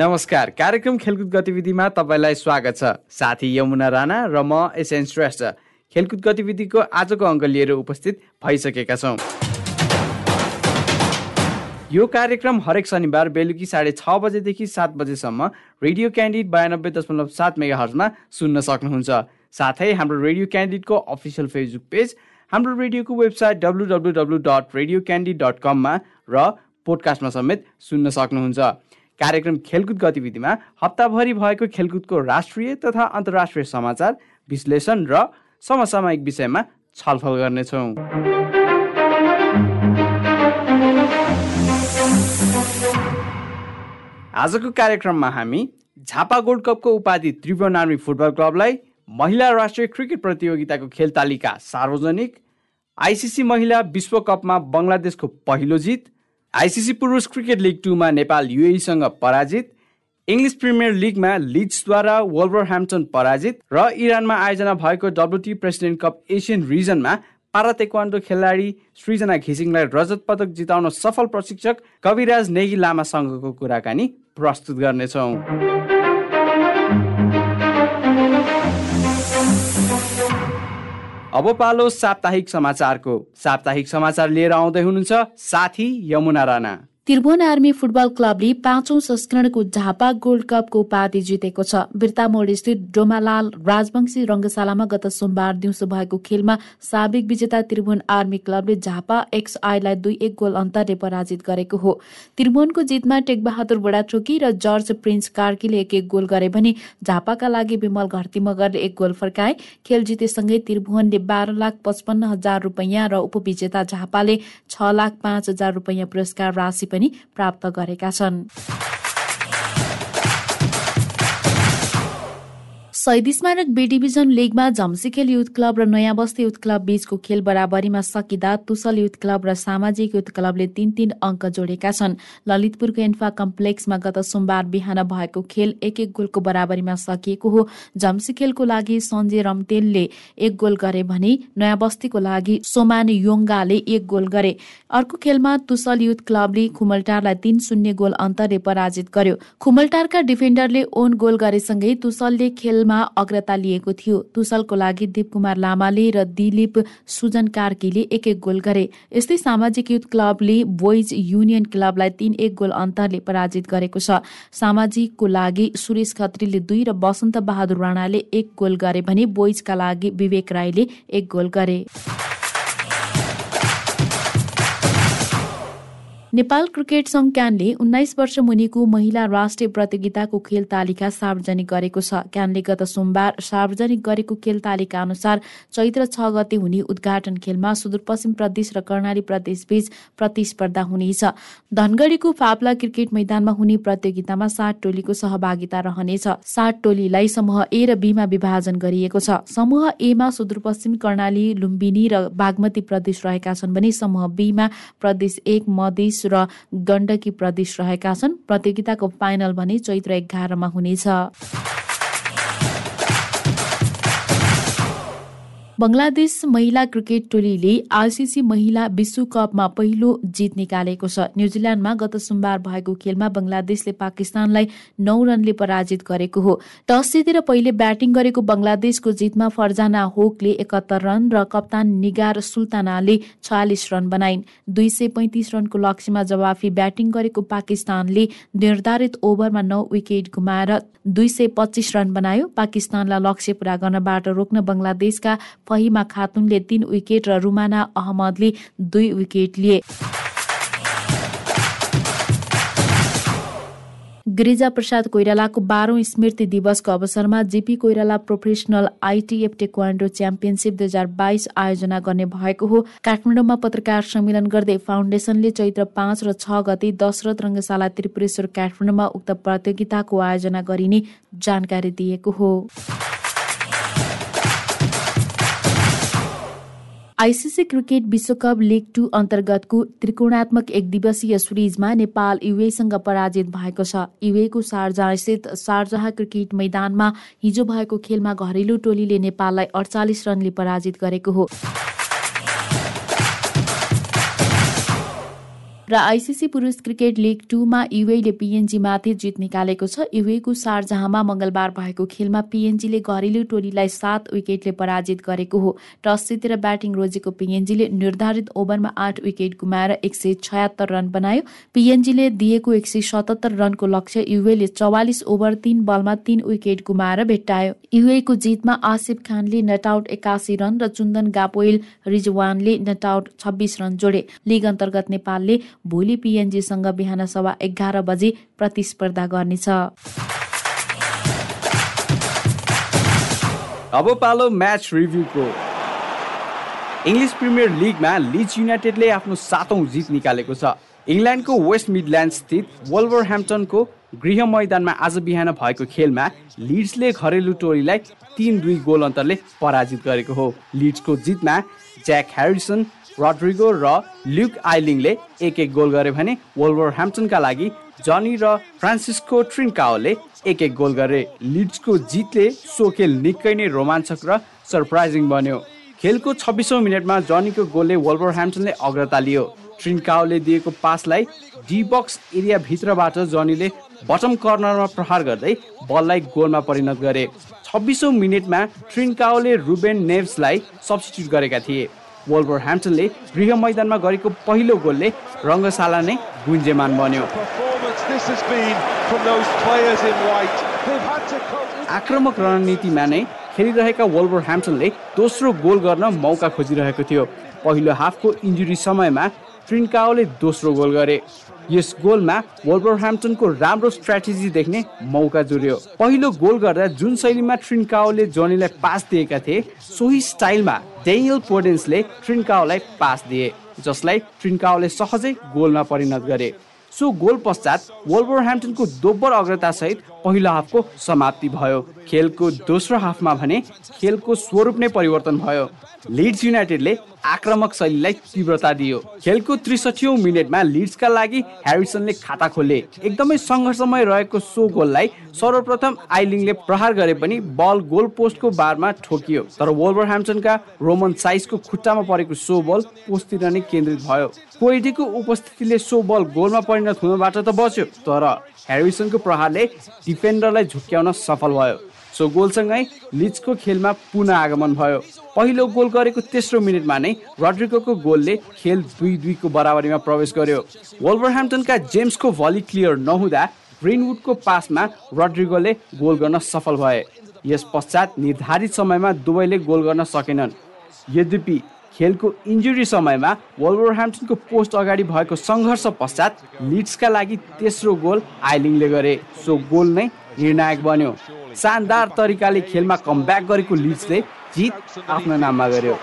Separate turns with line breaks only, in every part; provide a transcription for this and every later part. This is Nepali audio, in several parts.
नमस्कार। कार्यक्रम खेलकुद गतिविधिमा तपाईँलाई स्वागत छ। साथी यमुना राणा र म एसएन श्रेष्ठ। खेलकुद गतिविधिको आजको अङ्क लिएर उपस्थित भइसकेका छौँ। यो कार्यक्रम हरेक शनिबार बेलुकी साढे छ बजेदेखि सात बजेसम्म रेडियो क्यान्डिड बयानब्बे दशमलव सात मेगा हर्जमा सुन्न सक्नुहुन्छ। साथै हाम्रो रेडियो क्यान्डिडको अफिसियल फेसबुक पेज हाम्रो रेडियोको website W W W dot radio candid dot कममा र पोडकास्टमा समेत सुन्न सक्नुहुन्छ। कार्यक्रम खेलकुद गतिविधिमा हप्ताभरि भएको खेलकुदको राष्ट्रिय तथा अन्तर्राष्ट्रिय समाचार विश्लेषण र समसामयिक विषयमा छलफल गर्नेछौँ। आजको कार्यक्रममा हामी झापा गोल्ड कपको उपाधि त्रिभुवन आर्मी फुटबल क्लबलाई महिला राष्ट्रिय क्रिकेट प्रतियोगिताको खेल तालिका सार्वजनिक आइसिसी महिला विश्वकपमा बङ्गलादेशको पहिलो जित आइसिसी पुरुष क्रिकेट लिग टूमा नेपाल युएसँग पराजित। इङ्ग्लिस प्रिमियर लिगमा लिड्सद्वारा वल्भर ह्याम्पटन पराजित र इरानमा आयोजना भएको WT president cup Asian रिजनमा para taekwondo खेलाडी सृजना घिसिङलाई रजत पदक जिताउन सफल प्रशिक्षक कविराज नेगी लामासँगको कुराकानी प्रस्तुत गर्नेछौँ। अब पालो साप्ताहिक समाचारको। साप्ताहिक समाचार लिएर आउँदै हुनुहुन्छ साथी यमुना राणा।
त्रिभुवन आर्मी फुटबल क्लबले पाँचौं संस्करणको झापा गोल्ड कपको उपाधि जितेको छ। बिर्तामोड स्थित डोमालाल राजवंशी रङ्गशालामा गत सोमबार दिउँसो भएको खेलमा साबिक विजेता त्रिभुवन आर्मी क्लबले झापा एक्स आईलाई दुई एक गोल अन्तरले पराजित गरेको हो। त्रिभुवनको जितमा टेकबहादुर बुढाचोकी र जर्ज प्रिन्स कार्कीले एक एक गोल गरे भने झापाका लागि विमल घरती मगरले एक गोल फर्काए। खेल जितेसँगै त्रिभुवनले बाह्र लाख पचपन्न हजार रुपियाँ र उपविजेता झापाले छ लाख पाँच हजार रुपियाँ पुरस्कार राशि पनि प्राप्त गरेका छन्। शहीद स्मारक बी डिभिजन लिगमा झम्सीखेल युथ क्लब र नयाँ बस्ती युथ क्लब बीचको खेल बराबरीमा सकिँदा तुसल युथ क्लब र सामाजिक युथ क्लबले तीन तीन अङ्क जोडेका छन्। ललितपुरको एन्फा कम्प्लेक्समा गत सोमबार बिहान भएको खेल एक एक गोलको बराबरीमा सकिएको हो। झम्सीखेलको लागि सञ्जय रम्तेलले एक गोल गरे भने नयाँ बस्तीको लागि सोमान योङ्गाले एक गोल गरे। अर्को खेलमा तुसल युथ क्लबले खुमलटारलाई तीन शून्य गोल अन्तरले पराजित गर्यो। खुमलटारका डिफेन्डरले ओन गोल गरेसँगै तुसलले खेलमा अग्रता लिएको थियो। तुसलको लागि कुमार लामाले र दिलीप सुजन कार्कीले एक एक गोल गरे। यस्तै सामाजिक युथ क्लबले बोइज युनियन क्लबलाई तीन एक गोल अन्तरले पराजित गरेको छ। सामाजिकको लागि सुरेश खत्रीले दुई र वसन्त बहादुर राणाले एक गोल गरे भने बोइजका लागि विवेक राईले एक गोल गरे। नेपाल क्रिकेट संघ क्यानले उन्नाइस वर्ष मुनिको महिला राष्ट्रिय प्रतियोगिताको खेल तालिका सार्वजनिक गरेको छ। क्यानले गत सोमबार सार्वजनिक गरेको खेल तालिका अनुसार चैत्र छ गते हुने उद्घाटन खेलमा सुदूरपश्चिम प्रदेश र कर्णाली प्रदेश बीच प्रतिस्पर्धा हुनेछ। धनगढीको फाप्ला क्रिकेट मैदानमा हुने प्रतियोगितामा सात टोलीको सहभागिता रहनेछ। सात टोलीलाई समूह ए र बीमा विभाजन गरिएको छ। समूह एमा सुदूरपश्चिम कर्णाली लुम्बिनी र बागमती प्रदेश रहेका छन् भने समूह बीमा प्रदेश एक मधेस र गण्डकी प्रदेश रहेका छन्। प्रतियोगिताको फाइनल भने चैत्र एघारमा हुनेछ। बङ्गलादेश महिला क्रिकेट टोलीले आइसिसी महिला विश्वकपमा पहिलो जित निकालेको छ। न्युजिल्यान्डमा गत सोमबार भएको खेलमा बङ्गलादेशले पाकिस्तानलाई नौ रनले पराजित गरेको हो। टस जितेर पहिले ब्याटिङ गरेको बङ्गलादेशको जितमा फर्जाना होकले एकात्तर रन र कप्तान निगार सुल्तानाले छयालिस रन बनाइन्। दुई सय पैँतिस रनको लक्ष्यमा जवाफी ब्याटिङ गरेको पाकिस्तानले निर्धारित ओभरमा नौ विकेट गुमाएर दुई सय पच्चिस रन बनायो। पाकिस्तानलाई लक्ष्य पूरा गर्नबाट रोक्न बङ्गलादेशका फहिमा खातुनले तीन विकेट र रुमाना अहमदले दुई विकेट लिए। गिरिजा प्रसाद कोइरालाको बाह्रौं स्मृति दिवसको अवसरमा JP Koirala professional ITF taekwondo championship दुई हजार बाइस आयोजना गर्ने भएको हो। काठमाडौँमा पत्रकार सम्मेलन गर्दै फाउन्डेसनले चैत्र पाँच र छ गते दशरथ रङ्गशाला त्रिपुरेश्वर काठमाडौँमा उक्त प्रतियोगिताको आयोजना गरिने जानकारी दिएको हो। आइसिसी क्रिकेट विश्वकप लिग टू अन्तर्गतको त्रिकोणात्मक एक दिवसीय सिरिजमा नेपाल युएसँग पराजित भएको छ। युएको स्थित शारजाह क्रिकेट मैदानमा हिजो भएको खेलमा घरेलु टोलीले नेपाललाई अडचालिस रनले पराजित गरेको हो। र आइसिसी पुरुष क्रिकेट लिग टूमा युएले पिएनजीमाथि जित निकालेको छ। युएको शारजहाँमा मंगलबार भएको खेलमा पिएनजीले घरेलु टोलीलाई सात विकेटले पराजित गरेको हो। टस जितेर ब्याटिङ रोजेको पिएनजीले निर्धारित ओभरमा आठ विकेट गुमाएर एक सय छयत्तर रन बनायो। पिएनजीले दिएको एक सय सतहत्तर रनको लक्ष्य युएले चौवालिस ओभर तीन बलमा तीन विकेट गुमाएर भेट्टायो। युएको जितमा आसिफ खानले नटआउट एकासी रन र चुन्दन गापोइल रिजवानले नटआउट छब्बिस रन जोडे। लिग अन्तर्गत नेपालले भोलि पिएनजीसँग बिहान सभा एघार बजे प्रतिस्पर्धा गर्नेछ।
अब पालो म्याच रिभ्यूको। इङ्ग्लिस प्रिमियर लिगमा लिज युनाइटेडले आफ्नो सातौँ जित निकालेको छ। इङ्ल्यान्डको वेस्ट मिडल्यान्ड स्थित वल्भर ह्याम्पटनको गृह मैदानमा आज बिहान भएको खेलमा लिड्सले घरेलु टोलीलाई तिन दुई गोल अन्तरले पराजित गरेको हो। लिड्सको जितमा ज्याक ह्यारिसन रड्रिगो र ल्युक आइलिङले एक एक गोल गरे भने वल्भर ह्याम्पटनका लागि जनी र फ्रान्सिस्को ट्रिन्काओले एक एक गोल गरे। लिड्सको जितले सो खेल निकै नै रोमाञ्चक र सरप्राइजिङ बन्यो। खेलको छब्बिसौँ मिनटमा जनीको गोलले वल्भर ह्याम्पटनले अग्रता लियो। ट्रिन्काओले दिएको पासलाई डी बक्स एरियाभित्रबाट जनीले बटम कर्नरमा प्रहार गर्दै बललाई गोलमा परिणत गरे। छब्बिसौँ मिनटमा ट्रिन्काओले रुबेन नेभ्सलाई सब्सिट्युट गरेका थिए। वल्भर ह्याम्पटनले गृह मैदानमा गरेको पहिलो गोलले रङ्गशाला नै गुन्जेमान बन्यो। आक्रमक रणनीतिमा नै खेलिरहेका वल्भर ह्याम्पटनले दोस्रो गोल गर्न मौका खोजिरहेको थियो। पहिलो हाफको इन्जुरी समयमा ट्रिन्काओले दोस्रो गोल गरे। यस गोलमा ह्याम्पटनको राम्रो स्ट्राटेजी देख्ने मौका जुर्यो पहिलो गोल गर्दा जुन शैलीमा ट्रिन्काओले जोनीलाई पास दिएका थिए सोही स्टाइलमा डेनियल पोडेन्सले ट्रिन्काओलाई पास दिए जसलाई ट्रिन्काओले सहजै गोलमा परिणत गरे। सो गोल पश्चात ह्याम्पटनको दोब्बर अग्रतासहित पहिलो हाफको समाप्ति भयो। खेलको दोस्रो हाफमा भने खेलको स्वरूप नै परिवर्तन भयो। लिड्स युनाइटेडले आक्रमक शैलीलाई तीव्रता दियो। खेलको त्रिसठीौँ मिनटमा लिड्सका लागि ह्यारिसनले खाता खोले। एकदमै सङ्घर्षमय रहेको सो गोललाई सर्वप्रथम आइलिङले प्रहार गरे पनि बल गोल पोस्टको बारमा ठोकियो। तर वोल्भर ह्याम्पटनका रोमन साइजको खुट्टामा परेको सो बल पोस्टतिर नै केन्द्रित भयो। कोइडीको उपस्थितिले सो बल गोलमा परिणत हुनबाट त बच्यो तर ह्यारिसनको प्रहारले डिफेन्डरलाई झुक्क्याउन सफल भयो। सो गोलसँगै लिचको खेलमा पुनः आगमन भयो। पहिलो गोल गरेको तेस्रो मिनटमा नै रड्रिगोको गोलले खेल दुई दुईको बराबरीमा प्रवेश गर्यो। वल्भरह्याम्पटनका जेम्सको भली क्लियर नहुँदा ग्रिनवुडको पासमा रड्रिगोले गोल गर्न सफल भए। यस पश्चात निर्धारित समयमा दुवैले गोल गर्न सकेनन्। यद्यपि खेलको इन्जुरी समयमा वल्भरह्याम्पटनको पोस्ट अगाडि भएको सङ्घर्ष पश्चात लिड्सका लागि तेस्रो गोल आइलिङले गरे। सो गोल नै निर्णायक बन्यो। शानदार तरिकाले खेलमा कमब्याक गरेको लिड्सले जित आफ्नो नाममा गर्यो।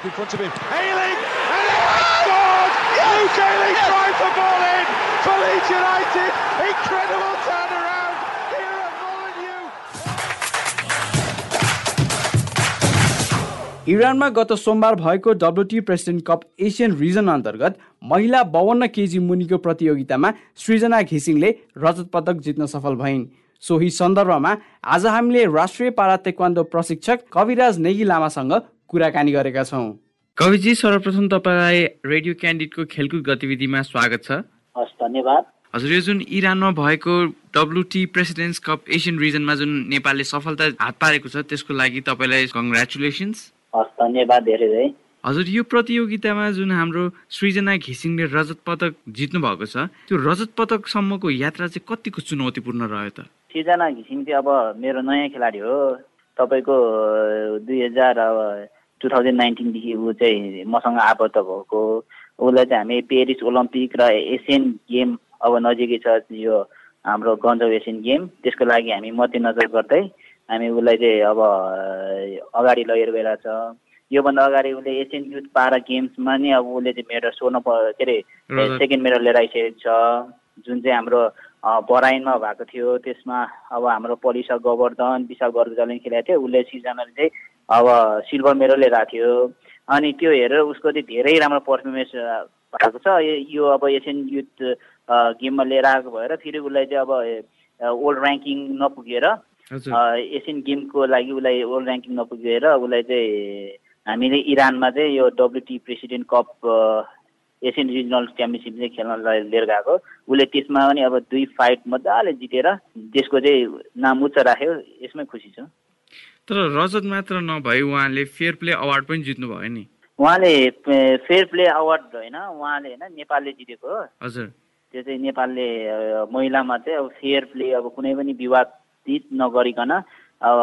इरानमा गत सोमबार भएको WT president cup Asian region अन्तर्गत महिला बाहन्न केजी मुनिको प्रतियोगितामा सृजना घिसिङले रजत पदक जित्न सफल भइन्। सोही सन्दर्भमा आज हामीले राष्ट्रिय पारा तेक्वान्दो प्रशिक्षक कविराज नेगी लामासँग कुराकानी गरेका छौँ। कविजी सर्वप्रथम तपाईँलाई रेडियो क्यान्डिडको खेलकुद गतिविधिमा स्वागत छ।
हस् धन्यवाद।
हजुर यो जुन इरानमा भएको डब्लुटी प्रेसिडेन्ट्स कप एसियन रिजनमा जुन नेपालले सफलता हात पारेको छ त्यसको लागि तपाईँलाई कङ्ग्रेचुलेसन्स
हस् धन्यवाद धेरै धेरै।
हजुर यो प्रतियोगितामा जुन हाम्रो सृजना घिसिङले रजत पदक जित्नु भएको छ त्यो रजत पदकसम्मको यात्रा चाहिँ कतिको चुनौतीपूर्ण रह्यो त?
सृजना घिसिङ चाहिँ अब मेरो नयाँ खेलाडी हो। तपाईँको दुई हजार अब टु थाउजन्ड नाइन्टिनदेखि ऊ चाहिँ मसँग आबद्ध भएको। उसलाई चाहिँ हामी पेरिस ओलम्पिक र एसियन गेम अब नजिकै छ यो हाम्रो गन्जौ एसियन गेम। त्यसको लागि हामी मध्यनजर गर्दै हामी उसलाई चाहिँ अब अगाडि लगेर गइरहेको छ। योभन्दा अगाडि उसले एसियन युथ पारा गेम्समा नै अब उसले चाहिँ मेडल स्वर्ण के अरे सेकेन्ड मेडल लिएर आइसकेको छ। जुन चाहिँ हाम्रो बराइनमा भएको थियो। त्यसमा अब हाम्रो पलिसा गोवर्धन विशाल गर्दजले खेलेको थियो। उसले सिजनले चाहिँ अब सिल्भर मेडल लिएर आएको थियो। अनि त्यो हेरेर उसको चाहिँ धेरै राम्रो पर्फर्मेन्स भएको छ। यो अब एसियन युथ गेममा लिएर आएको भएर फेरि उसलाई चाहिँ अब ओल्ड ऱ्याङ्किङ नपुगेर एसियन गेमको लागि उसलाई ओल्ड ऱ्याङ्किङ नपुगेर उसलाई चाहिँ हामीले इरानमा चाहिँ यो WT president cup Asian regional championship चाहिँ खेल्न लिएर गएको उसले त्यसमा पनि अब दुई फाइट मजाले जितेर देशको चाहिँ नाम उच्च राख्यो यसमै खुसी छु।
तर रजत मात्र नभई उहाँले फेयर प्ले अवार्ड पनि जित्नु भयो नि।
उहाँले फेयर प्ले अवार्ड होइन उहाँले होइन नेपालले जितेको हो।
हजुर।
त्यो चाहिँ नेपालले महिलामा चाहिँ अब फेयर प्ले अब कुनै पनि विवादित नगरिकन अब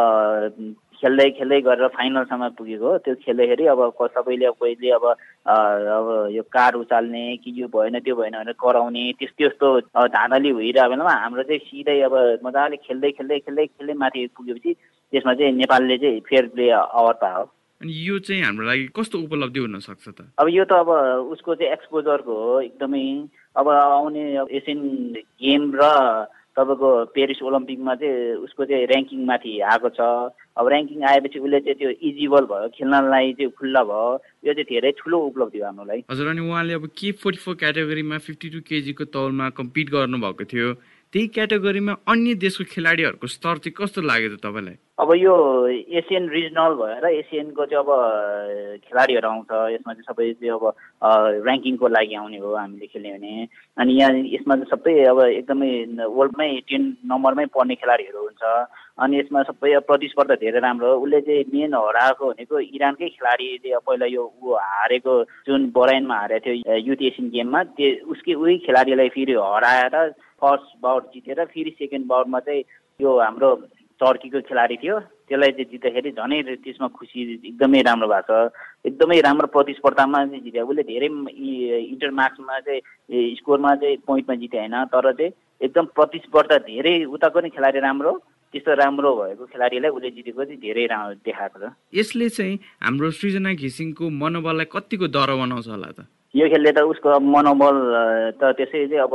खेल्दै खेल्दै गरेर फाइनलसम्म पुगेको हो। त्यो खेल्दाखेरि अब सबैले अब कहिले अब अब यो कार उचाल्ने कि यो भएन त्यो भएन भनेर कराउने त्यस्तो त्यस्तो धाँधली भइरहेको बेलामा हाम्रो चाहिँ सिधै अब मजाले खेल्दै खेल्दै खेल्दै खेल्दै माथि पुगेपछि त्यसमा चाहिँ नेपालले चाहिँ फेयर प्ले अवार्ड पायो।
अनि यो चाहिँ हाम्रो लागि कस्तो उपलब्धि हुन सक्छ त?
अब यो त अब उसको चाहिँ एक्सपोजरको हो एकदमै। अब आउने एसियन गेम र तपाईँको पेरिस ओलम्पिकमा चाहिँ उसको चाहिँ ऱ्याङ्किङ माथि आएको छ। अब ऱ्याङ्किङ आएपछि उसले चाहिँ त्यो इजिबल भयो खेल्नलाई चाहिँ खुल्ला भयो। यो चाहिँ धेरै ठुलो उपलब्धि हो हाम्रो लागि
हजुर अनि उहाँले अब के फोर्टी फोर क्याटेगोरीमा फिफ्टी टू केजीको तौलमा कम्पिट गर्नुभएको थियो? त्यही क्याटेगोरीमा अन्य देशको खेलाडीहरूको स्तर चाहिँ कस्तो लाग्यो त तपाईँलाई?
अब यो एसियन रिजनल भएर एसियनको चाहिँ अब खेलाडीहरू आउँछ। यसमा चाहिँ सबै चाहिँ अब ऱ्याङ्किङको लागि आउने हो हामीले खेल्यो भने। अनि यहाँ यसमा चाहिँ सबै अब एकदमै वर्ल्डमै टेन नम्बरमै पढ्ने खेलाडीहरू हुन्छ। अनि यसमा सबै प्रतिस्पर्धा धेरै राम्रो हो। उसले चाहिँ मेन हराएको भनेको इरानकै खेलाडी चाहिँ पहिला यो ऊ हारेको जुन बराइनमा हारेको थियो युथ एसियन गेममा त्यो उसकै उही खेलाडीलाई फेरि हराएर फर्स्ट बाउट जितेर फेरि सेकेन्ड बाउटमा चाहिँ यो हाम्रो टर्कीको खेलाडी थियो। त्यसलाई चाहिँ जित्दाखेरि झनै त्यसमा खुसी एकदमै राम्रो भएको छ। एकदमै राम्रो प्रतिस्पर्धामा चाहिँ जित्यो। उसले धेरै इन्टर मार्क्समा चाहिँ स्कोरमा चाहिँ पोइन्टमा जिते होइन। तर चाहिँ एकदम प्रतिस्पर्धा धेरै उताको नै खेलाडी राम्रो त्यस्तो राम्रो भएको खेलाडीलाई उसले जितेको चाहिँ धेरै राम्रो देखाएको छ।
यसले चाहिँ हाम्रो सृजना घिसिङको मनोबललाई कतिको डर बनाउँछ होला त?
यो खेलले त उसको मनोबल त त्यसै चाहिँ अब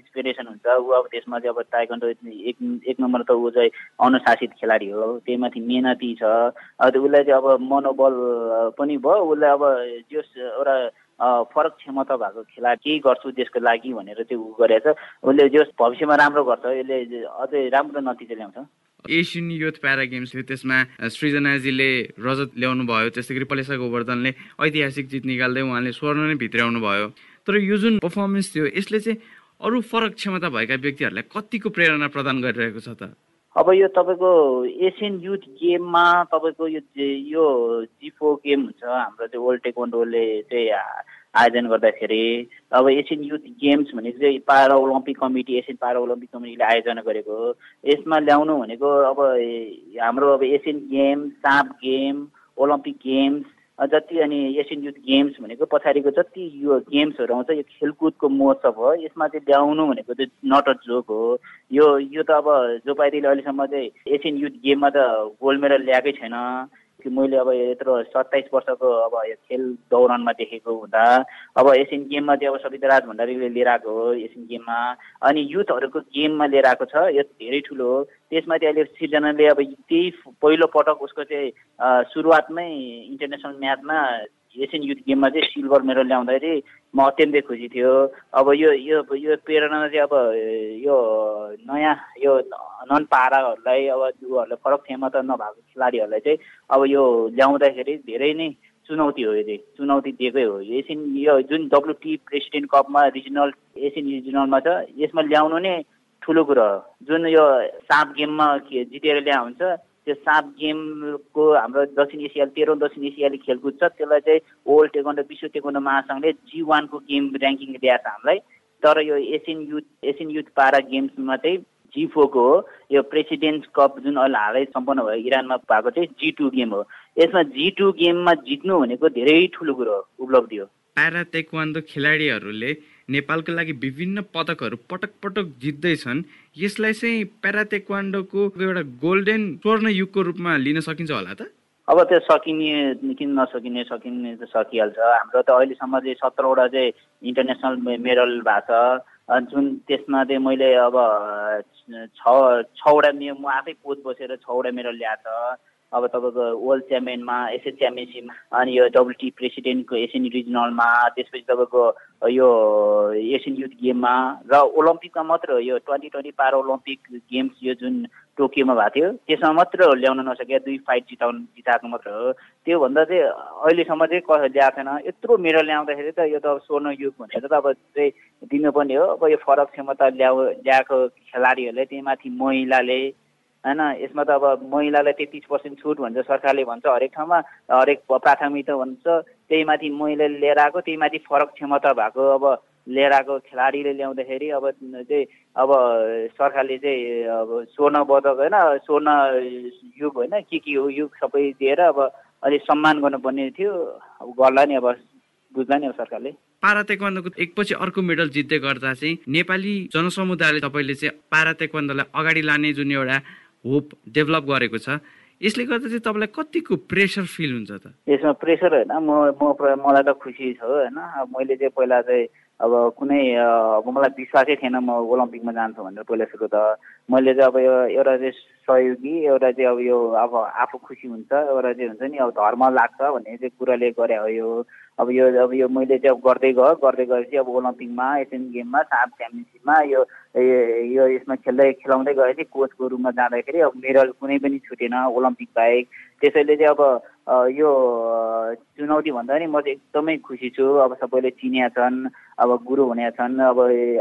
इन्सपिरेसन हुन्छ। ऊ अब त्यसमा चाहिँ अब ताइकन्डो एक एक नम्बर त ऊ चाहिँ अनुशासित खेलाडी हो। त्यही माथि मेहनती छ। अब उसलाई चाहिँ अब मनोबल पनि भयो। उसलाई अब जस एउटा फरक क्षमता भएको खेलाडी केही गर्छु देशको लागि भनेर चाहिँ ऊ गरेछ। उसले जस भविष्यमा राम्रो गर्छ यसले अझै राम्रो नतिजा ल्याउँछ।
एसियन युथ प्यारा गेम्स थियो त्यसमा सृजनाजीले रजत ल्याउनु भयो त्यस्तै गरी पलेसा गोवर्धनले ऐतिहासिक जित निकाल्दै उहाँले स्वर्ण नै भित्राउनु भयो। तर यो जुन पर्फर्मेन्स थियो यसले चाहिँ अरू फरक क्षमता भएका व्यक्तिहरूलाई कतिको प्रेरणा प्रदान गरिरहेको छ त?
अब यो तपाईँको एसियन युथ गेममा तपाईँको यो यो जिफो गेम हुन्छ हाम्रो चाहिँ वर्ल्ड टेक्वान्डोले चाहिँ आयोजन गर्दाखेरि अब एसियन युथ गेम्स भनेको चाहिँ para Olympic committee Asian para Olympic कमिटीले आयोजना गरेको हो। यसमा ल्याउनु भनेको अब हाम्रो अब एसियन गेम साप गेम ओलम्पिक गेम्स जति अनि एसियन युथ गेम्स भनेको पछाडिको जति यो गेम्सहरू आउँछ यो खेलकुदको महोत्सव हो यसमा चाहिँ ल्याउनु भनेको चाहिँ नट अ जोक हो। यो यो त अब जो पाइदिले अहिलेसम्म चाहिँ एसियन युथ गेममा त गोल्ड मेडल ल्याएकै छैन। कि मैले अब यत्रो सत्ताइस वर्षको अब यो खेल दौरानमा देखेको हुँदा अब एसियन गेममा चाहिँ अब सविता राज भण्डारीले लिएर आएको हो एसियन गेममा। अनि युथहरूको गेममा लिएर आएको छ यो धेरै ठुलो हो। त्यसमा चाहिँ अहिले सिर्जनाले अब त्यही पहिलो पटक उसको चाहिँ सुरुवातमै इन्टरनेसनल म्याचमा एसियन युथ गेममा चाहिँ सिल्भर मेडल ल्याउँदाखेरि म अत्यन्तै खुसी थियो। अब यो यो यो प्रेरणा चाहिँ अब यो नयाँ यो नन पाराहरूलाई अब उहरूलाई फरक क्षमता नभएको खेलाडीहरूलाई चाहिँ अब यो ल्याउँदाखेरि धेरै नै चुनौती हो यो चाहिँ चुनौती दिएकै हो। एसियन यो जुन डब्लुटी प्रेसिडेन्ट कपमा रिजनल एसियन रिजनलमा छ यसमा ल्याउनु नै ठुलो कुरो हो। जुन यो सात गेममा जितेर ल्या हुन्छ त्यो सात गेमको हाम्रो दक्षिण एसिया तेह्रौँ दक्षिण एसियाली खेलकुद छ त्यसलाई चाहिँ वर्ल्ड टेक्वान्डो विश्व टेक्वान्डो महासङ्घले जी वानको गेम ऱ्याङ्किङ दिएको छ हामीलाई। तर यो एसियन युथ एसियन युथ पारा गेम्समा चाहिँ जी फोरको हो। यो प्रेसिडेन्ट कप जुन अहिले हालै सम्पन्न भयो इरानमा भएको चाहिँ जी टू गेम हो। यसमा जी टू गेममा जित्नु भनेको धेरै ठुलो कुरो हो उपलब्धि हो।
प्यारा तेक्वान्दो खेलाडीहरूले नेपालको लागि विभिन्न पदकहरू पटक पटक जित्दैछन्। यसलाई चाहिँ प्यारा तेक्वान्डोको एउटा गोल्डेन स्वर्ण युगको रूपमा लिन सकिन्छ होला त?
अब त्यो सकिने किन नसकिने सकिने त सकिहाल्छ। हाम्रो त अहिलेसम्म चाहिँ सत्रवटा चाहिँ इन्टरनेसनल मेडल भएको छ। जुन त्यसमा चाहिँ मैले अब छ छवटा म आफै कोच बसेर छवटा मेडल ल्याएको छ। अब तपाईँको वर्ल्ड च्याम्पियनमा एसियन च्याम्पियनसिपमा अनि यो डब्लुटी प्रेसिडेन्टको एसियन रिजनलमा त्यसपछि तपाईँको यो एसियन युथ गेममा र ओलम्पिकमा मात्र यो twenty twenty para Olympic games यो जुन टोकियोमा भएको थियो त्यसमा मात्र ल्याउन नसके दुई फाइट जिताउनु जिताएको मात्र हो। त्योभन्दा चाहिँ अहिलेसम्म चाहिँ कसै ल्याएको छैन। यत्रो मेडल ल्याउँदाखेरि त यो त अब स्वर्ण युग भनेर त अब चाहिँ दिनुपर्ने हो। अब यो फरक क्षमता ल्याउ ल्याएको खेलाडीहरूले त्यही माथि महिलाले होइन यसमा त अब महिलालाई तेत्तिस पर्सेन्ट छुट भन्छ सरकारले भन्छ हरेक ठाउँमा हरेक प्राथमिकता भन्छ। त्यही माथि महिलाले लिएर आएको त्यही माथि फरक क्षमता भएको। अब लिएर आएको खेलाडीले ल्याउँदाखेरि अब चाहिँ अब सरकारले चाहिँ अब स्वर्ण पदक होइन स्वर्ण युग होइन के के हो युग सबै दिएर अब अलिक सम्मान गर्नुपर्ने थियो। अब गर्ला नि अब बुझ्ला नि अब सरकारले।
पारा तेक्वान्दोको एकपछि अर्को मेडल जित्दै गर्दा चाहिँ नेपाली जनसमुदायले तपाईँले चाहिँ पारा तेक्वान्दोलाई अगाडि लाने जुन एउटा होप डेभलप गरेको छ। यसले गर्दा चाहिँ तपाईँलाई कतिको प्रेसर फिल हुन्छ त?
यसमा प्रेसर होइन म म मलाई त खुसी छ होइन। मैले चाहिँ पहिला चाहिँ अब कुनै अब मलाई विश्वासै थिएन म ओलम्पिकमा जान्छु भनेर पहिला सुरु त। मैले चाहिँ अब यो एउटा चाहिँ सहयोगी एउटा चाहिँ अब यो अब आफू खुसी हुन्छ एउटा चाहिँ हुन्छ नि अब धर्म लाग्छ भन्ने चाहिँ कुराले गरे हो यो। अब यो अब यो मैले चाहिँ अब गर्दै गएँ गर्दै गएपछि अब ओलम्पिकमा एसियन गेममा साफ च्याम्पियनसिपमा यो यो यसमा खेल्दै खेलाउँदै गएपछि कोचको रूपमा जाँदाखेरि अब मेडल कुनै पनि छुटेन ओलम्पिक बाहेक। त्यसैले चाहिँ अब यो चुनौती भन्दा नि म चाहिँ एकदमै खुसी छु। अब सबैले चिनिया छन् अब गुरु भनेका छन् अब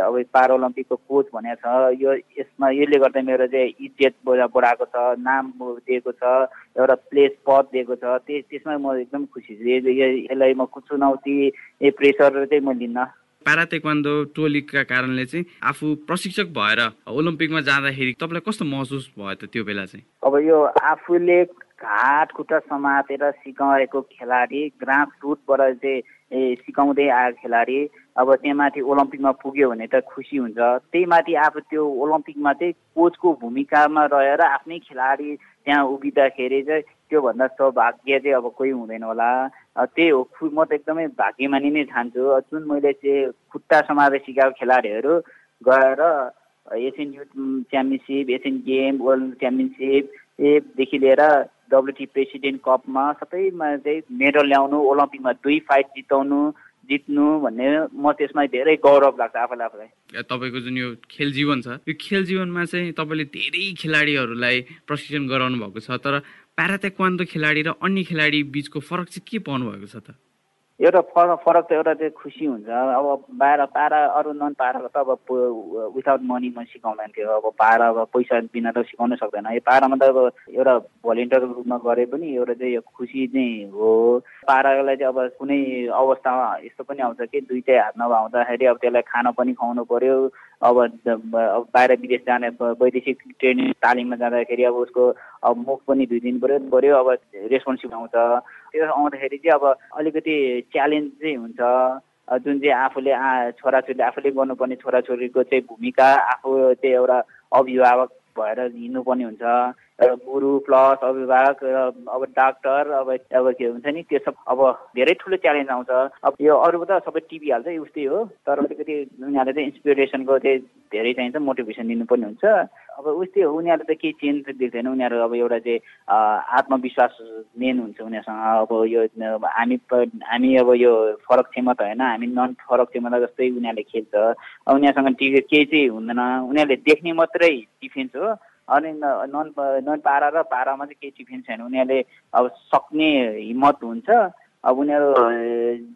अब पारा ओलम्पिकको कोच भनेको छ। यो यसमा यसले गर्दा मेरो चाहिँ इज्जत बढाएको छ नाम दिएको छ एउटा प्लेस पद दिएको छ। त्यस त्यसमा म एकदम खुसी छु। यसलाई म चुनौती ए प्रेसर चाहिँ म लिन्न।
पारा तेक्वान्दो टोलीका कारणले चाहिँ आफू प्रशिक्षक भएर ओलम्पिकमा जाँदाखेरि तपाईँलाई कस्तो महसुस भयो त त्यो बेला चाहिँ?
अब यो आफूले घाट खुट्टा समातेर सिकाएको खेलाडी ग्रास रुटबाट चाहिँ सिकाउँदै आएको खेलाडी अब त्यहाँ माथि ओलम्पिकमा पुग्यो भने त खुसी हुन्छ। त्यही माथि आफू त्यो ओलम्पिकमा चाहिँ कोचको भूमिकामा रहेर आफ्नै खेलाडी त्यहाँ उभिँदाखेरि चाहिँ त्योभन्दा सौभाग्य चाहिँ अब कोही हुँदैन होला। त्यही हो म त एकदमै भाग्यमानी नै ठान्छु। जुन मैले चाहिँ खुट्टा समावेश सिकाएको खेलाडीहरू गएर Asian youth championship Asian game world च्याम्पियनसिपदेखि लिएर डब्लुटी प्रेसिडेन्ट कपमा सबैमा चाहिँ मेडल ल्याउनु ओलम्पिकमा दुई फाइट जिताउनु जित्नु भन्ने म त्यसमा धेरै गौरव लाग्छ आफूलाई आफूलाई।
तपाईँको जुन यो खेल जीवन छ यो खेल जीवनमा चाहिँ तपाईँले धेरै खेलाडीहरूलाई प्रशिक्षण गराउनु भएको छ तर प्यारातेक्वान्दो खेलाडी र अन्य खेलाडी बिचको फरक चाहिँ के पाउनु भएको छ त?
एउटा फरक फरक त एउटा चाहिँ खुसी हुन्छ। अब बाह्र पारा अरू नन पाराको त अब विदाउट मनी म सिकाउँदैन थियो अब पारा अब पैसा बिना त सिकाउनै सक्दैन। यो पारामा त अब एउटा भलिन्टियरको रूपमा गरे पनि एउटा चाहिँ यो खुसी नै हो। पारालाई चाहिँ अब कुनै अवस्थामा यस्तो पनि आउँछ कि दुइटै हात नभउँदाखेरि अब त्यसलाई खाना पनि खुवाउनु पर्यो। अब बाहिर विदेश जाने वैदेशिक ट्रेनिङ तालिममा जाँदाखेरि अब उसको अब मुख पनि धोइदिनु पऱ्यो पऱ्यो अब रेस्पोन्सिभ आउँछ। त्यो आउँदाखेरि चाहिँ अब अलिकति च्यालेन्ज चाहिँ हुन्छ। जुन चाहिँ आफूले छोराछोरीले आफूले गर्नुपर्ने छोराछोरीको चाहिँ भूमिका आफू चाहिँ एउटा अभिभावक भएर हिँड्नुपर्ने हुन्छ। गुरु प्लस अभिभावक अब डाक्टर अब अब के हुन्छ नि त्यो सब अब धेरै ठुलो च्यालेन्ज आउँछ। अब यो अरूको त सबै टिभी हाल्छ उस्तै हो। तर अलिकति उनीहरूले चाहिँ इन्सपिरेसनको चाहिँ धेरै चाहिन्छ मोटिभेसन दिनुपर्ने हुन्छ। अब उस्तै हो उनीहरूले त केही चेन्ज देख्दैन। उनीहरू अब एउटा चाहिँ आत्मविश्वास मेन हुन्छ उनीहरूसँग। अब यो हामी हामी अब यो फरक क्षमता होइन हामी नन फरक क्षमता जस्तै उनीहरूले खेल्छ। उनीहरूसँग केही चाहिँ हुँदैन। उनीहरूले देख्ने मात्रै डिफेन्स हो। अनि नन नन पारा र पारामा चाहिँ केही डिफेन्स छैन। उनीहरूले अब सक्ने हिम्मत हुन्छ। अब उनीहरू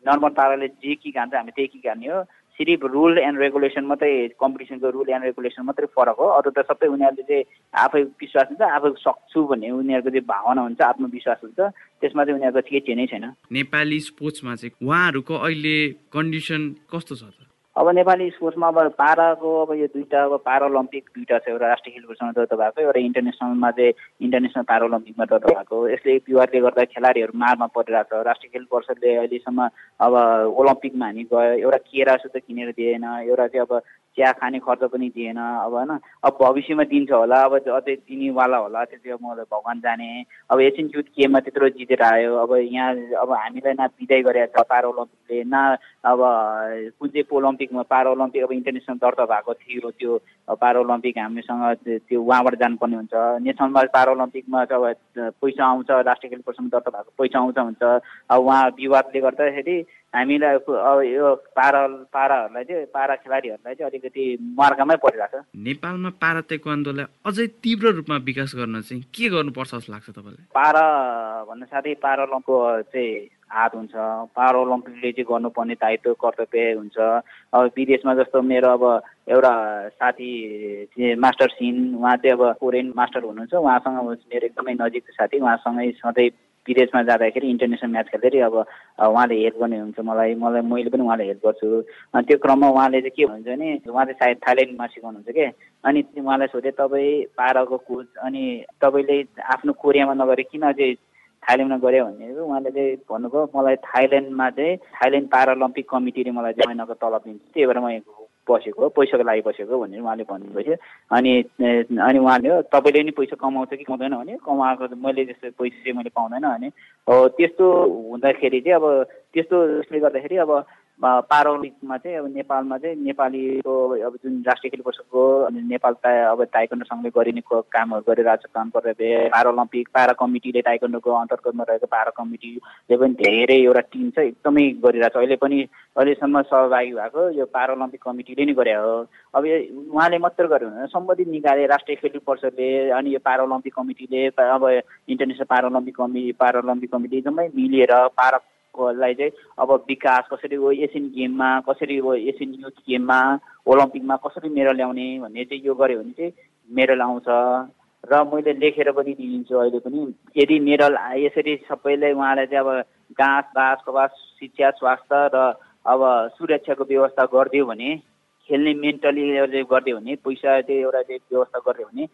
नर्मल पाराले जे कि खान्छ हामी त्यही कि खाने हो। सिर्फ रुल एन्ड रेगुलेसन मात्रै कम्पिटिसनको रुल एन्ड रेगुलेसन मात्रै फरक हो। अरू त सबै उनीहरूले चाहिँ आफै विश्वास हुन्छ आफै सक्छु भन्ने उनीहरूको चाहिँ भावना हुन्छ आत्मविश्वास हुन्छ। त्यसमा चाहिँ उनीहरूको केही चेनै छैन।
नेपाली स्पोर्ट्समा चाहिँ उहाँहरूको अहिले कन्डिसन कस्तो छ
अब नेपाली स्पोर्ट्समा अब पाराको अब यो दुईवटा अब पारा ओलम्पिक दुईवटा छ एउटा राष्ट्रिय खेलकुदसँग दर्ता भएको एउटा इन्टरनेसनलमा चाहिँ इन्टरनेसनल पारा ओलम्पिकमा दर्ता भएको यसले विवादले गर्दा खेलाडीहरू मारमा परिरहेको छ। राष्ट्रिय खेल परिषदले अहिलेसम्म अब ओलम्पिकमा हामी गयो एउटा केरा सुत किनेर दिएन एउटा चाहिँ अब चिया खाने खर्च पनि दिएन। अब होइन अब भविष्यमा दिन्छ होला अब अझै दिनेवाला होला त्यो चाहिँ म भगवान् जाने। अब एसियन युथ गेममा त्यत्रो जितेर आयो। अब यहाँ अब हामीलाई न बिदाई गरेको छ पारा ओलम्पिकले न अब कुन चाहिँ ओलम्पिक ओलम्पिकमा पारा ओलम्पिक अब इन्टरनेसनल दर्ता भएको थियो त्यो पारा ओलम्पिक हामीसँग त्यो उहाँबाट जानुपर्ने हुन्छ। नेसनलमा पारा ओलम्पिकमा अब पैसा आउँछ राष्ट्रिय खेल परिषदमा दर्ता भएको पैसा आउँछ हुन्छ। अब उहाँ विवादले गर्दाखेरि हामीलाई अब यो पारा पाराहरूलाई चाहिँ पारा खेलाडीहरूलाई चाहिँ अलिकति मार्गमै परिरहेको छ।
नेपालमा पारा तेक्वान्दोलाई अझै तीव्र रूपमा विकास गर्न चाहिँ के गर्नुपर्छ जस्तो लाग्छ तपाईँलाई?
पारा भन्नु साथै पारालम्पको चाहिँ हात हुन्छ। पारा ओलम्पिकले चाहिँ गर्नुपर्ने दायित्व कर्तव्य हुन्छ। अब विदेशमा जस्तो मेरो अब एउटा साथी मास्टर सिन उहाँ चाहिँ अब कोरियन मास्टर हुनुहुन्छ। उहाँसँग मेरो एकदमै नजिकको साथी। उहाँसँगै सधैँ विदेशमा जाँदाखेरि इन्टरनेसनल म्याच खेल्दाखेरि अब उहाँले हेल्प गर्ने हुन्छ मलाई मलाई मैले पनि उहाँलाई हेल्प गर्छु। अनि त्यो क्रममा उहाँले चाहिँ के भन्छ भने उहाँ चाहिँ सायद थाइल्यान्डमा सिकाउनुहुन्छ कि? अनि उहाँलाई सोधेँ तपाईँ पाराको कोच अनि तपाईँले आफ्नो कोरियामा नगरे किन चाहिँ थाइल्यान्डमा गऱ्यो भने उहाँले चाहिँ भन्नुभयो मलाई थाइल्यान्डमा चाहिँ थाइल्यान्ड पारालम्पिक कमिटीले मलाई महिनाको तलब दिन्छ। त्यही भएर म बसेको हो पैसाको लागि बसेको भनेर उहाँले भन्नुभयो। अनि अनि उहाँले तपाईँले नि पैसा कमाउँछ कि कमाउँदैन? भने कमाएको मैले जस्तो पैसा चाहिँ मैले पाउँदैन भने। हो त्यस्तो हुँदाखेरि चाहिँ अब त्यस्तो उसले गर्दाखेरि अब पारोलिकमा चाहिँ अब नेपालमा चाहिँ नेपालीको अब जुन राष्ट्रिय खेल परिषदको अनि नेपाल अब ताइकन्डो सङ्घले गरिने कामहरू गरिरहेको छ काम कर्तव्य पाराओलम्पिक पारा कमिटीले ताइकन्डोको अन्तर्गतमा रहेको पारा कमिटीले पनि धेरै एउटा टिम चाहिँ एकदमै गरिरहेको छ। अहिले पनि अहिलेसम्म सहभागी भएको यो पाराओलम्पिक कमिटीले नै गरे हो। अब उहाँले मात्र गर्यो भने सम्बन्धित निकायले राष्ट्रिय खेल परिषदले अनि यो पाराओलम्पिक कमिटीले अब international Paralympic committee Paralympic committee जम्मै मिलेर पारा लाई चाहिँ अब विकास कसरी हो एसियन गेममा कसरी हो एसियन युथ गेममा ओलम्पिकमा कसरी मेडल ल्याउने भन्ने चाहिँ यो गऱ्यो भने चाहिँ मेडल आउँछ। र मैले लेखेर पनि दिन्छु अहिले पनि। यदि मेडल यसरी सबैले उहाँलाई चाहिँ अब घाँस बाँस कबास शिक्षा स्वास्थ्य र अब सुरक्षाको व्यवस्था गरिदियो भने खेल्ने मेन्टली गरिदियो भने पैसा चाहिँ एउटा चाहिँ व्यवस्था गरिदियो भने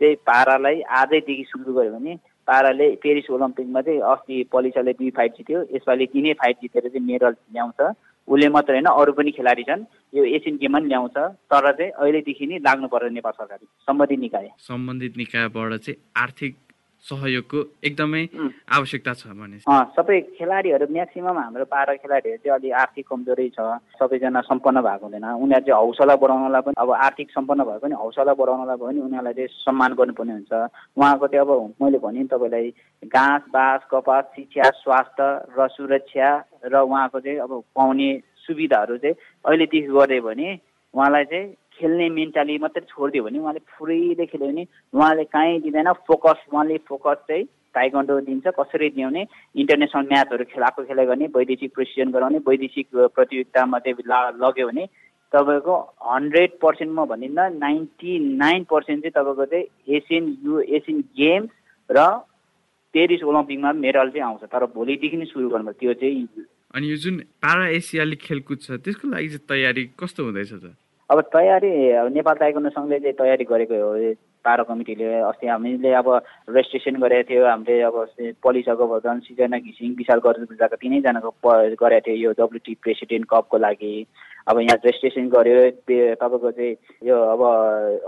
चाहिँ पारालाई आजैदेखि सुरु गऱ्यो भने पाराले पेरिस ओलम्पिकमा चाहिँ अस्ति पलिसाले दुई फाइट जित्यो। यसपालि तिनै फाइट जितेर चाहिँ मेडल ल्याउँछ। उसले मात्रै होइन अरू पनि खेलाडी छन्। यो एसियन गेममा पनि ल्याउँछ। तर चाहिँ अहिलेदेखि नै लाग्नु पर्छ नेपाल सरकारले। सम्बन्धित निकाय।
सम्बन्धित निकायबाट चाहिँ आर्थिक सहयोगको एकदमै आवश्यकता छ भने
सबै खेलाडीहरू म्याक्सिमम् हाम्रो पारा खेलाडीहरू चाहिँ अलिक आर्थिक कमजोरै छ। सबैजना सम्पन्न भएको हुँदैन। उनीहरू चाहिँ हौसला बढाउनलाई पनि अब आर्थिक सम्पन्न भए पनि हौसला बढाउनलाई पनि उनीहरूलाई चाहिँ सम्मान गर्नुपर्ने हुन्छ। उहाँको चाहिँ अब मैले भने तपाईँलाई घाँस बाँस कपास शिक्षा स्वास्थ्य र सुरक्षा र उहाँको चाहिँ अब पाउने सुविधाहरू चाहिँ अहिलेदेखि गऱ्यो भने उहाँलाई चाहिँ खेल्ने मेन्टाली मात्रै छोडिदियो भने उहाँले फ्रीले खेल्यो भने उहाँले कहीँ दिँदैन। फोकस उहाँले फोकस चाहिँ ताइकन्डो दिन्छ कसरी दिउने? इन्टरनेसनल म्याचहरू खेलाएको खेलाइ गर्ने वैदेशिक प्रेसिडेन्ट गराउने वैदेशिक प्रतियोगितामा चाहिँ लग्यो भने तपाईँको हन्ड्रेड पर्सेन्ट म भनिदिँदा नाइन्टी नाइन पर्सेन्ट चाहिँ तपाईँको चाहिँ एसियन यु एसियन गेम्स र पेरिस ओलम्पिकमा मेडल चाहिँ आउँछ। तर भोलिदेखि नै सुरु गर्नु त्यो चाहिँ
अनि यो जुन पारा एसियाली खेलकुद छ त्यसको लागि चाहिँ तयारी कस्तो हुँदैछ त?
अब तयारी नेपाल ताइकोन्डो सङ्घले चाहिँ तयारी गरेको हो। पारा कमिटीले अस्ति हामीले अब रेजिस्ट्रेसन गरेको थियो हामीले अब पलिसको भजन सिजना घिसिङ विशाल गर्जुजाको तिनैजनाको गरेको थियो यो डब्लुटी प्रेसिडेन्ट कपको लागि। अब यहाँ रेजिस्ट्रेसन गर्यो तपाईँको चाहिँ यो अब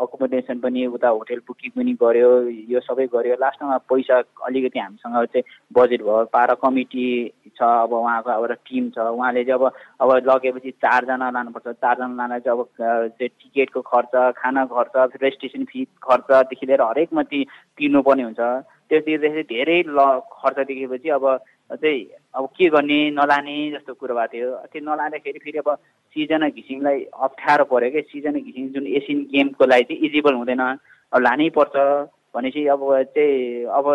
अकोमोडेसन पनि उता होटेल बुकिङ पनि गर्यो यो सबै गर्यो लास्टमा पैसा अलिकति हामीसँग चाहिँ बजेट भयो पारा कमिटी छ अब उहाँको एउटा टिम छ। उहाँले चाहिँ अब अब लगेपछि चारजना लानुपर्छ। चारजना लाँदा चाहिँ अब चाहिँ टिकटको खर्च खाना खर्च रेजिस्ट्रेसन फी खर्चदेखि लिएर हरेकमा ती तिर्नुपर्ने हुन्छ। त्यो तिर्दाखेरि धेरै ल खर्च देखेपछि अब चाहिँ अब के गर्ने नलाने जस्तो कुरो भएको थियो। त्यो नलाँदाखेरि फेरि अब सिजना घिसिङलाई अप्ठ्यारो पऱ्यो कि? सिजना घिसिङ जुन एसियन गेमको लागि चाहिँ इजिबल हुँदैन। अब लानै पर्छ। भनेपछि अब चाहिँ अब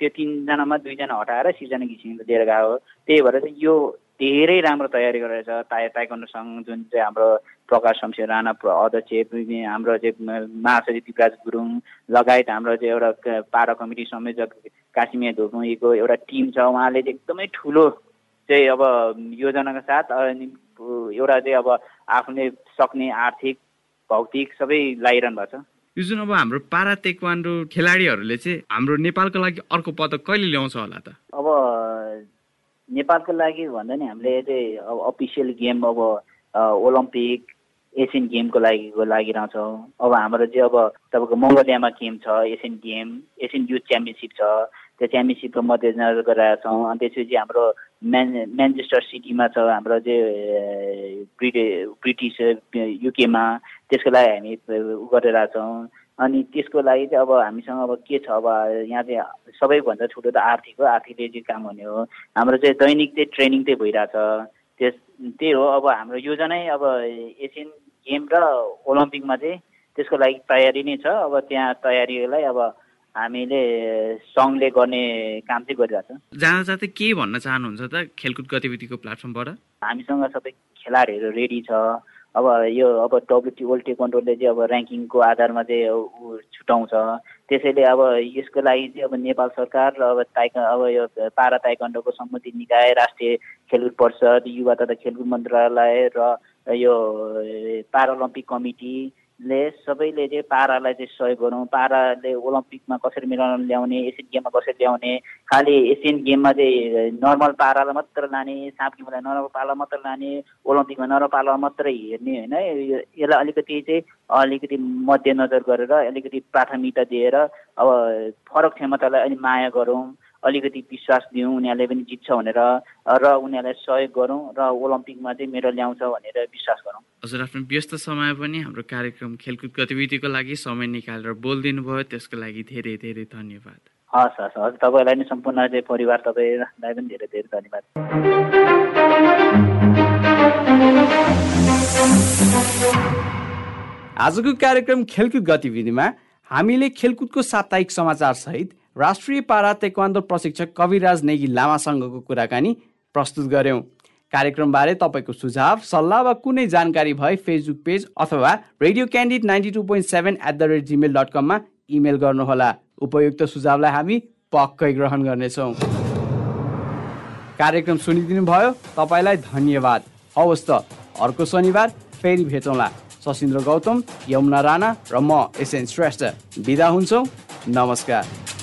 त्यो तिनजनामा दुईजना हटाएर सिजना घिसिङ लिएर गयो त्यही भएर चाहिँ यो धेरै राम्रो तयारी गरेर छ। ताइ ताइकन्डो सङ्घ जुन चाहिँ हाम्रो प्रकाश शमशेर राणा अध्यक्ष हाम्रो चाहिँ महासचिव दिपराज गुरुङ लगायत हाम्रो चाहिँ एउटा पारा कमिटी संयोजक कासिमिया धोकुईको एउटा टिम छ। उहाँले चाहिँ एकदमै ठुलो चाहिँ अब योजनाको साथ एउटा चाहिँ अब आफूले सक्ने आर्थिक भौतिक सबै लगाइरहनु भएको छ।
यो जुन अब हाम्रो पारा तेक्वान्डो खेलाडीहरूले चाहिँ हाम्रो नेपालको लागि अर्को पदक कहिले ल्याउँछ होला त?
अब नेपालको लागि भन्दा नि हामीले चाहिँ अब अफिसियल गेम अब ओलम्पिक एसियन गेमको लागि लागिरहेछौँ अब हाम्रो चाहिँ अब तपाईँको मङ्गोलियामा गेम छ Asian game Asian youth championship छ। त्यो च्याम्पियनसिपको मध्यनजर गरिरहेका छौँ। अनि त्यसपछि हाम्रो म्यान म्यान्चेस्टर सिटीमा छ हाम्रो चाहिँ ब्रिटे ब्रिटिस युकेमा त्यसको लागि हामी उ गरेर छौँ। अनि त्यसको लागि चाहिँ अब हामीसँग अब के छ? अब यहाँ चाहिँ सबैभन्दा ठुलो त आर्थिक हो आर्थिकले चाहिँ काम हुने हो। हाम्रो चाहिँ दैनिक चाहिँ ट्रेनिङ चाहिँ भइरहेछ। त्यस त्यही हो। अब हाम्रो योजनै अब एसियन गेम र ओलम्पिकमा चाहिँ त्यसको लागि तयारी नै छ। अब त्यहाँ तयारीलाई अब हामीले सङ्घले गर्ने काम चाहिँ गरिरहेछ।
जाँदा जाँदै के भन्न चाहनुहुन्छ त खेलकुद गतिविधिको प्लेटफर्मबाट?
हामीसँग सबै खेलाडीहरू रेडी छ। अब यो अब डब्लुटी वर्ल्ड टेक्वान्डोले चाहिँ अब ऱ्याङ्किङको आधारमा चाहिँ ऊ छुटाउँछ त्यसैले अब यसको लागि चाहिँ अब नेपाल सरकार र अब ताइक अब यो पारा ताइकन्डोको सम्मति निकाय राष्ट्रिय खेलकुद परिषद युवा तथा खेलकुद मन्त्रालय र यो पाराओलम्पिक कमिटी ले सबैले चाहिँ पारालाई चाहिँ सहयोग गरौँ पाराले ओलम्पिकमा कसरी मिलाउन ल्याउने एसियन गेममा कसरी ल्याउने खालि एसियन गेममा चाहिँ नर्मल पारालाई मात्र लाने साप गेमलाई नर्मल पारा मात्र लाने ओलम्पिकमा नर्मल पारा मात्रै हेर्ने होइन? यसलाई अलिकति चाहिँ अलिकति मध्यनजर गरेर अलिकति प्राथमिकता दिएर अब फरक क्षमतालाई अलिक माया गरौँ। अलिकति विश्वास दिउँ उनीहरूले पनि जित्छ भनेर र उनीहरूलाई सहयोग गरौँ र ओलम्पिकमा चाहिँ मेडल ल्याउँछ भनेर विश्वास गरौँ।
हजुर आफ्नो व्यस्त समय पनि हाम्रो कार्यक्रम खेलकुद गतिविधिको लागि समय निकालेर बोलिदिनु भयो त्यसको लागि धेरै धेरै धन्यवाद।
हस् हस् हजुर तपाईँलाई नै सम्पूर्ण चाहिँ परिवार तपाईँलाई पनि धेरै धेरै धन्यवाद।
आजको कार्यक्रम खेलकुद गतिविधिमा हामीले खेलकुदको साप्ताहिक समाचार सहित राष्ट्रिय पारा तेक्वान्दो प्रशिक्षक कविराज नेगी लामासँगको कुराकानी प्रस्तुत गऱ्यौँ कार्यक्रमबारे तपाईँको सुझाव सल्लाह वा कुनै जानकारी भए फेसबुक पेज अथवा radio candid ninety two point seven at the rate Gmail dot कममा इमेल गर्नुहोला। उपयुक्त सुझावलाई हामी पक्कै ग्रहण गर्नेछौँ। कार्यक्रम सुनिदिनु भयो तपाईँलाई धन्यवाद। हवस् त अर्को शनिबार फेरि भेटौँला। सशिन्द्र गौतम यमुना राणा र म एसएन श्रेष्ठ। बिदा हुन्छौँ। नमस्कार।